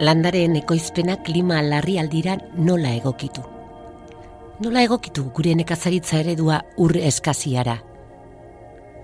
landaren ekoizpena klima larri aldira nola egokitu. Nola egokitu gure nekazaritza eredua ur eskaziara.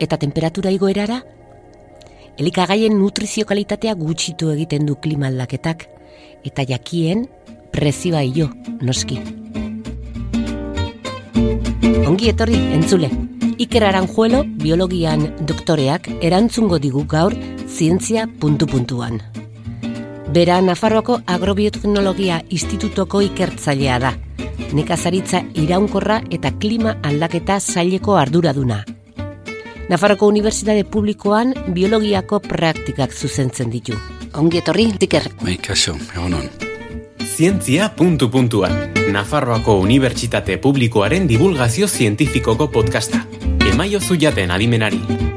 Eta temperatura igoerara? Elikagaien nutrizio kalitatea gutxitu egiten du klima aldaketak, eta jakien prezioa jo, noski. Ongi etorri, entzule. Iker Aranjuelo, biologian doktoreak, erantzungo digu gaur zientzia puntu-puntuan. Bera, Nafarroako Agrobiotecnologia Institutoko ikertzailea da. Nekazaritza iraunkorra eta klima aldaketa zaileko arduraduna. Nafarroko Unibertsitate Publikoan biologiako praktikak zuzentzen ditu. Ongi etorri, Iker. Bai, kaso, egonon. Zientzia puntu puntuan. Nafarroako Unibertsitate Publikoaren divulgazio zientifikoko podcasta. Emaio zuiaten adimenari.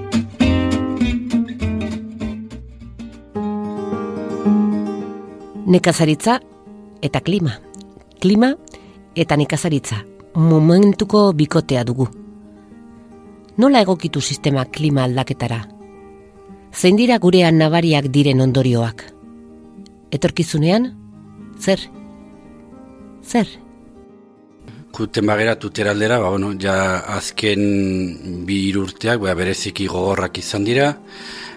Nekazaritza eta klima. Klima eta nekazaritza. Momentuko bikotea dugu. Nola egokitu sistema klima aldaketara? Zein dira gurean nabariak diren ondorioak? Etorkizunean, zer? Zer? Kuten bagera tuteraldera, ba, bueno, ja azken bi urteak, ba, bereziki gogorrak izan dira.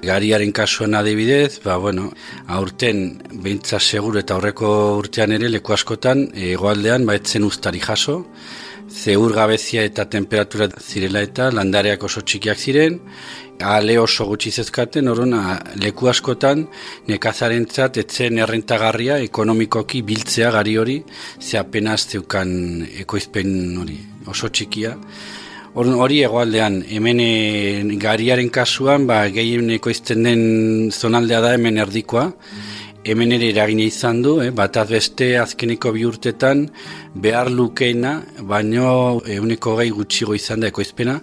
Gariaren kasuan adibidez, ba, bueno, aurten behintza seguru eta aurreko urtean ere leku askotan, egoaldean, ba, etzen ustari jaso, zeur gabezia eta temperatura zirela eta landareak oso txikiak ziren, ale oso gutxi zezkaten, orun, leku askotan nekazaren zat, etzen errentagarria ekonomikoki biltzea gari hori, ze apenas zeukan ekoizpen hori, oso txikia. Orduan, hori egoaldean, hemen e, gariaren kasuan, ba, gehien ekoizten den zonaldea da hemen erdikoa, hemen ere eragine izan du, eh, bat beste azkeneko bi urtetan behar lukeena, baino euneko gai gutxigo izan da ekoizpena,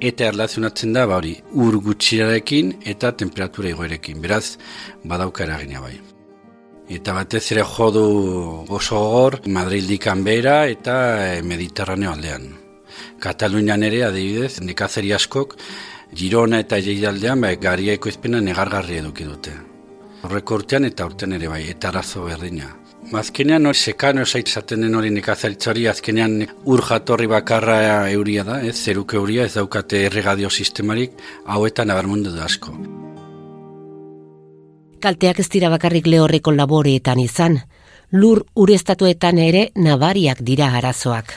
eta erlazionatzen da, ba hori, ur gutxirarekin eta temperatura igoerekin. Beraz, badauka eragina bai. Eta batez ere jodu oso gor, Madrildikan behera eta eh, Mediterraneo aldean. Katalunian ere, adibidez, nekazeri askok, Girona eta Jeialdean, ba, garia ekoizpena negargarri eduki dute. Horreko urtean eta urtean ere bai, eta arazo berdina. Azkenean hori sekano zaitzaten den hori nekazaritzari, azkenean ur jatorri bakarra euria da, ez zeruk euria, ez daukate erregadio sistemarik, hauetan abarmundu da asko. Kalteak ez dira bakarrik lehorreko laboreetan izan, lur urestatuetan ere nabariak dira arazoak.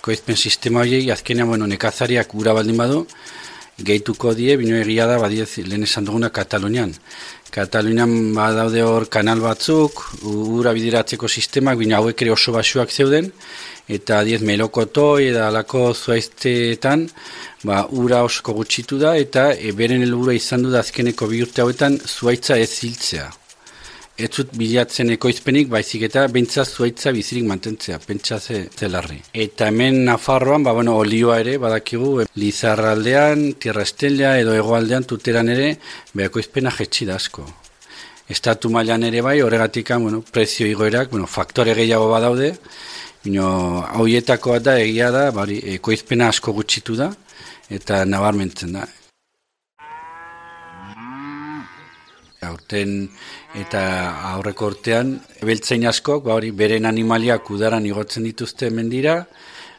Koizpen sistema horiek, azkenean, bueno, nekazariak ura baldin badu, gehituko die, bino egia da, badiez, lehen esan duguna Katalunian. Katalunian badaude hor kanal batzuk, ura bidiratzeko sistemak, bino hauek ere oso basuak zeuden, eta diez melokotoi eta alako zuaizteetan, ba, ura osko gutxitu da, eta e, beren helbura izan du da azkeneko bi urte hauetan zuaitza ez ziltzea ez zut bilatzen ekoizpenik, baizik eta bentsa zuaitza bizirik mantentzea, pentsa ze, zelarri. Eta hemen Nafarroan, ba, bueno, olioa ere, badakigu, Lizarraldean, Tierra edo Egoaldean tuteran ere, be ekoizpena jetxi da asko. Estatu mailan ere bai, horregatik, bueno, prezio igoerak, bueno, faktore gehiago badaude, bino, hauietako da, egia da, bari, ekoizpena asko gutxitu da, eta nabarmentzen da. Aurten eta aurreko urtean, ebeltzein askok, ba hori, beren animaliak udaran igotzen dituzte mendira,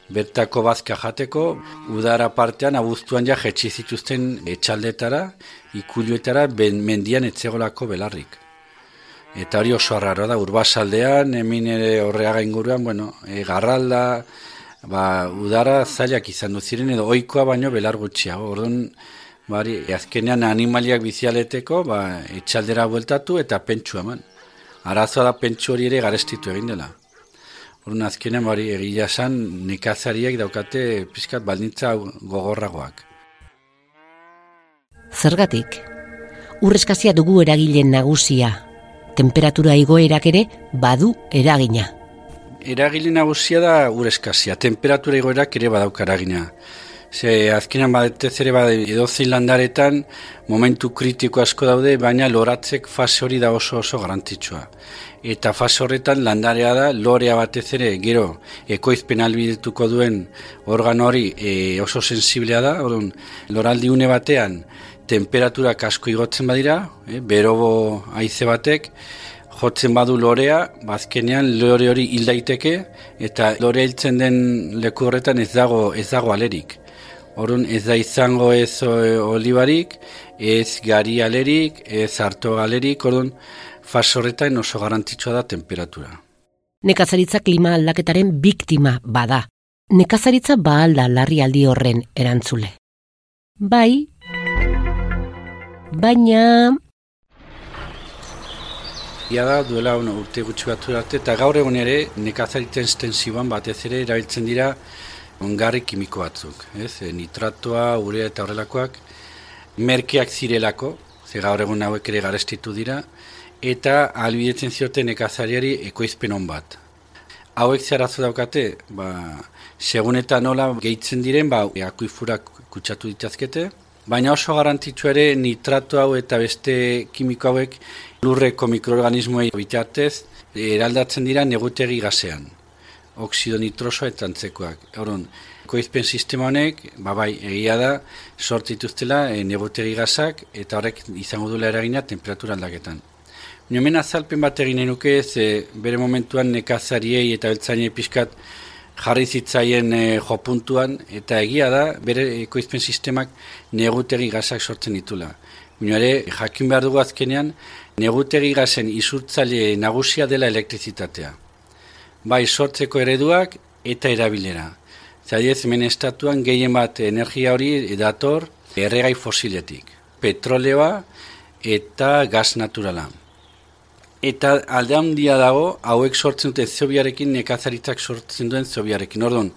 bertako bazka jateko, udara partean, abuztuan ja jetxi zituzten etxaldetara, ikuluetara, ben, mendian etzegolako belarrik. Eta hori oso arraro da, urbasaldean, hemin ere horreaga inguruan, bueno, e, garralda, ba, udara zailak izan duziren, edo oikoa baino belar gutxiago. Orduan, Bari, azkenean animaliak bizialeteko, ba, etxaldera bueltatu eta pentsu eman. Arazoa da pentsu hori ere garestitu egin dela. Horren azkenean, bari, egila esan, nekazariak daukate pizkat baldintza gogorragoak. Zergatik, urreskazia dugu eragilen nagusia, temperatura igoerak ere badu eragina. Eragile nagusia da urreskazia, temperatura igoerak ere badauka eragina. Ze azkenan badetez ere bade edozin landaretan momentu kritiko asko daude, baina loratzek fase hori da oso oso garantitxua. Eta fase horretan landarea da lorea batez ere gero ekoizpen albidetuko duen organo hori e, oso sensiblea da, orduan loraldi une batean temperatura kasko igotzen badira, e, berobo haize batek, jotzen badu lorea, bazkenean lore hori hil daiteke, eta lore hiltzen den leku horretan ez dago, ez dago alerik. Horun ez da izango ez olibarik, ez gari alerik, ez harto alerik, orduan fasorretan oso garantitxoa da temperatura. Nekazaritza klima aldaketaren biktima bada. Nekazaritza ba alda larri aldi horren erantzule. Bai, baina... Ia da, duela urte gutxi bat arte, eta gaur egun ere nekazaritzen estensiboan batez ere erabiltzen dira ongarri kimiko batzuk. Ez? E, nitratoa, urea eta horrelakoak, merkeak zirelako, ze gaur egun hauek ere garestitu dira, eta albidetzen zioten nekazariari ekoizpen hon bat. Hauek zeharazu daukate, ba, segun eta nola gehitzen diren, ba, akuifurak kutsatu ditazkete, baina oso garantitzu ere nitrato hau eta beste kimiko hauek lurreko mikroorganismoei bitartez eraldatzen dira negutegi gazean, oksido nitroso eta antzekoak. Horon, ekoizpen sistema honek, ba bai, egia da, sortituztela e, negutegi gazak eta horrek izango duela eragina temperatura aldaketan. Nomen azalpen bat egin enuke ez, bere momentuan nekazariei eta beltzainei pixkat jarri zitzaien e, jopuntuan, eta egia da, bere ekoizpen sistemak negutegi gazak sortzen ditula. Bino ere, jakin behar dugu azkenean, negutegi gazen isurtzaile nagusia dela elektrizitatea. Bai, sortzeko ereduak eta erabilera. Zadiez, hemen estatuan gehien bat energia hori dator erregai fosiletik. Petroleoa eta gaz naturala. Eta alde handia dago, hauek sortzen dute zobiarekin, nekazaritzak sortzen duen zobiarekin. Orduan,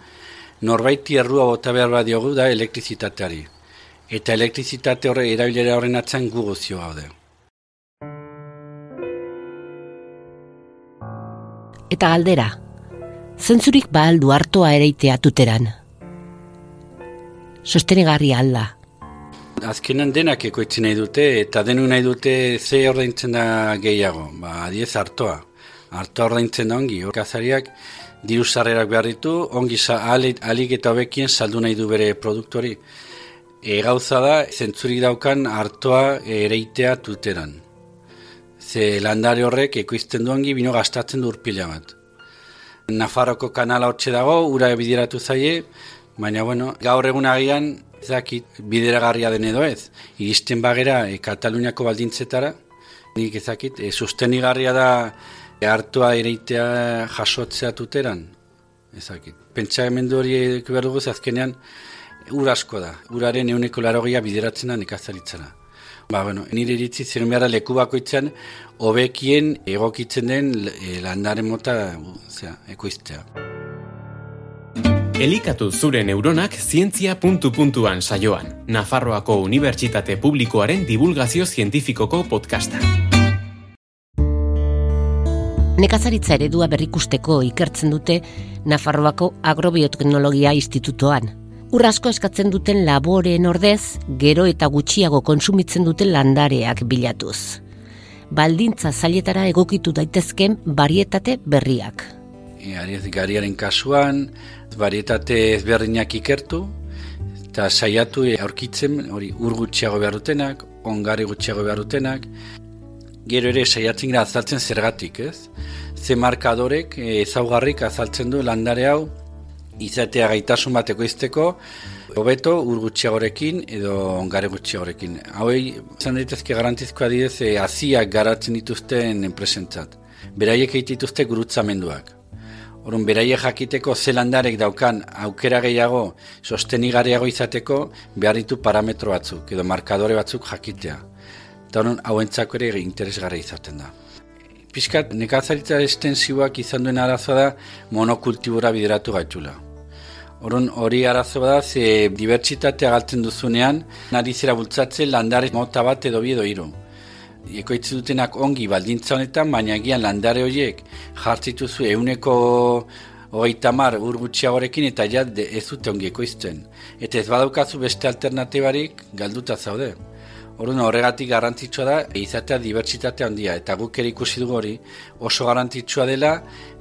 norbaiti errua bota behar bat diogu da elektrizitateari. Eta elektrizitate horre erabilera horren atzan gu gozio gaude. Eta galdera, zentzurik ba aldu hartoa ereitea tuteran. Sostenegarri alda, azkenan denak ekoitzen nahi dute, eta denu nahi dute ze ordaintzen da gehiago, ba, adiez hartoa. Hartoa ordaintzen da ongi, orkazariak diru sarrerak behar ditu, ongi alik eta hobekien saldu nahi du bere produktori. E, gauza da, zentzurik daukan hartoa ereitea tuteran. Ze landare horrek ekoizten du ongi, bino gastatzen du urpila bat. Nafarroko kanala hortxe dago, ura bideratu zaie, baina bueno, gaur egun agian ezakit bideragarria den edo ez. Iristen bagera e, Kataluniako baldintzetara, nik ezakit, e, sustenigarria da e, hartua ereitea jasotzea tuteran. Ezakit. Pentsa emendu hori behar dugu azkenean ur asko da. Uraren euneko larogia bideratzen da nekazaritzara. Ba, bueno, nire iritzi ziren behar leku bakoitzen hobekien egokitzen den e, landaren mota zera, ekoiztea. Elikatu zure neuronak zientzia puntu puntuan saioan, Nafarroako Unibertsitate Publikoaren divulgazio zientifikoko podcasta. Nekazaritza eredua berrikusteko ikertzen dute Nafarroako Agrobioteknologia Institutoan. Urrasko eskatzen duten laboreen ordez, gero eta gutxiago konsumitzen duten landareak bilatuz. Baldintza zailetara egokitu daitezken barietate berriak. E, kasuan, varietate ezberdinak ikertu, eta saiatu aurkitzen hori ur gutxiago behar dutenak, ongari gutxiago behar dutenak, gero ere saiatzen gira azaltzen zergatik, ez? Ze markadorek ezaugarrik azaltzen du landare hau, izatea gaitasun bateko izteko, hobeto ur gutxiagorekin edo ongare gutxiagorekin. Hauei, zan daitezke garantizkoa didez, e, aziak garatzen dituzten enpresentzat. Beraiek egite dituzte gurutzamenduak. Orun beraie jakiteko zelandarek daukan aukera gehiago sostenigarriago izateko behar ditu parametro batzuk edo markadore batzuk jakitea. Eta horren hauentzako ere interesgarra izaten da. Piskat, nekazaritza estensiboak izan duen arazoa da monokultibura bideratu gaitula. Orun hori arazoa da ze dibertsitatea galtzen duzunean, nari zera bultzatzen landare mota bat edo bi edo hiru ekoitzi dutenak ongi baldintza honetan, baina egian landare horiek jartzituzu euneko hogeita mar ur gutxiagorekin eta ja ez dute ongi ekoizten. Eta ez badaukazu beste alternatibarik galduta zaude. Horren horregatik garrantzitsua da izatea dibertsitatea handia eta guk ere ikusi dugu hori oso garrantzitsua dela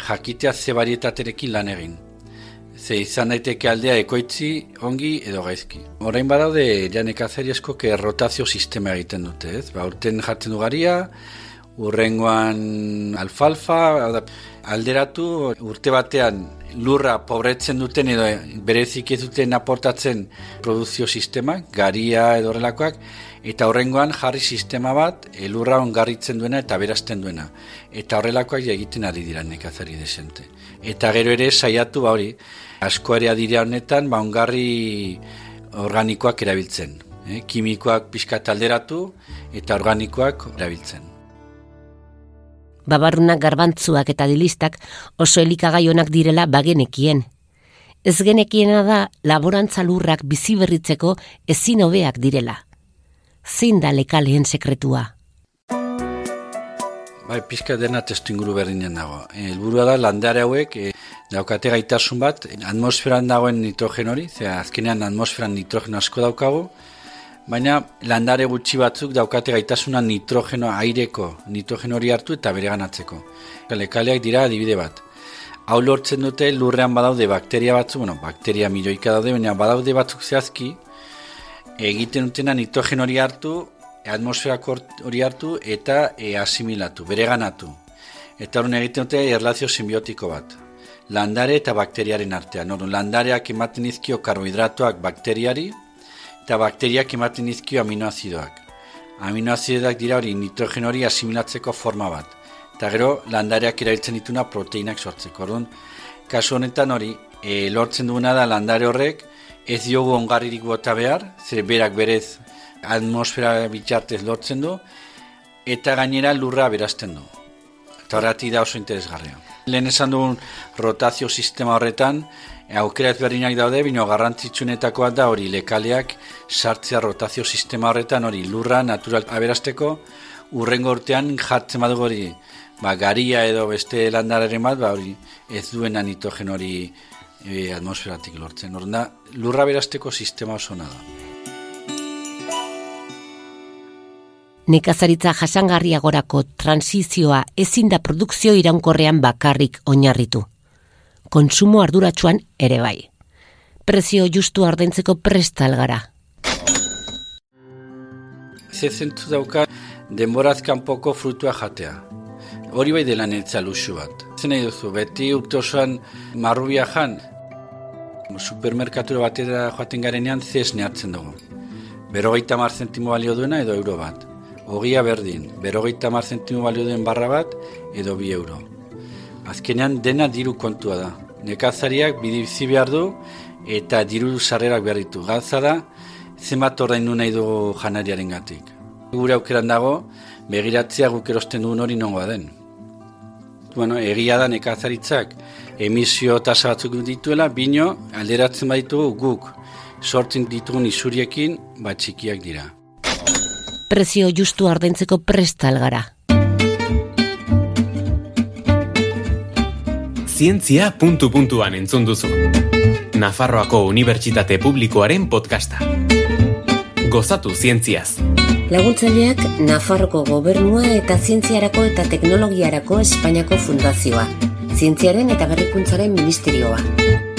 jakitea ze barietaterekin lan egin. ze izan daiteke aldea ekoitzi ongi edo gaizki. Orain badaude ja nekazari asko rotazio sistema egiten dute, ez? Ba, urten jartzen du garia, urrengoan alfalfa, alderatu urte batean lurra pobretzen duten edo berezik ez duten aportatzen produzio sistema, garia edo horrelakoak, eta horrengoan jarri sistema bat elurra ongarritzen duena eta berazten duena. Eta horrelakoak egiten ari dira nekazari desente. Eta gero ere saiatu ba hori, asko ere adira honetan ba ongarri organikoak erabiltzen. Eh? Kimikoak pixka talderatu eta organikoak erabiltzen. Babarrunak garbantzuak eta dilistak oso elikagaionak direla bagenekien. Ez genekiena da laborantza lurrak bizi berritzeko ezin hobeak direla zein da lekaleen sekretua? Bai, pizka dena testu inguru berdinen dago. Elburua da, landare hauek, e, daukate gaitasun bat, atmosferan dagoen nitrogen hori, ze azkenean atmosferan nitrogen asko daukagu, baina landare gutxi batzuk daukate gaitasuna nitrogeno aireko nitrogen hori hartu eta bere ganatzeko. Lekaleak dira adibide bat. Hau lortzen dute lurrean badaude bakteria batzuk, bueno, bakteria milioika daude, baina badaude batzuk zehazki, egiten dutena nitrogen hori hartu, atmosferako hori hartu eta e, asimilatu, bereganatu. Eta horren egiten dute erlazio simbiotiko bat. Landare eta bakteriaren artean. Orduan, landareak ematen izkio karbohidratoak bakteriari eta bakteriak ematen izkio aminoazidoak. Aminoazidoak dira hori nitrogen hori asimilatzeko forma bat. Eta gero, landareak erabiltzen dituna proteinak sortzeko. Orduan, kasu honetan hori, e, lortzen duguna da landare horrek, ez diogu ongarririk bota behar, zer berak berez atmosfera bitxartez lortzen du, eta gainera lurra berazten du. Eta horreti da oso interesgarria. Lehen esan dugun rotazio sistema horretan, aukera ezberdinak daude, bino garrantzitsunetakoa da hori lekaleak sartzea rotazio sistema horretan hori lurra natural aberasteko, urrengo urtean jartzen badugu hori ba, garia edo beste landararen bat, ba, hori ez duena nitrogen hori e, atmosferatik lortzen. Horna, lurra berazteko sistema oso da. Nekazaritza jasangarriagorako transizioa ezin da produkzio iraunkorrean bakarrik oinarritu. Konsumo arduratsuan ere bai. Prezio justu ardentzeko prestal gara. Zezentu dauka denborazkan poko frutua jatea. Hori bai dela netza luxu bat. Zen nahi duzu, beti urte marrubia jan, supermerkatura batera joaten garenean zez nehartzen dugu. Berogeita mar zentimo balio duena edo euro bat. Ogia berdin, berogeita mar zentimo balio duen barra bat edo bi euro. Azkenean dena diru kontua da. Nekazariak bidibizi behar du eta diru sarrerak behar ditu. Galtza da, zenbat ordaindu nahi dugu janariaren gatik. Gure aukeran dago, begiratzea guk erosten duen hori nongoa den. Bueno, egia da nekazaritzak emisio tasa batzuk dituela, bino alderatzen baditu guk sortzen ditugun isuriekin bat txikiak dira. Prezio justu ardentzeko prestal gara. Zientzia puntu puntuan entzun duzu. Nafarroako Unibertsitate Publikoaren podcasta. Gozatu zientziaz. Laguntzaileak Nafarroko Gobernua eta Zientziarako eta Teknologiarako Espainiako Fundazioa zientziaren eta berrikuntzaren ministerioa.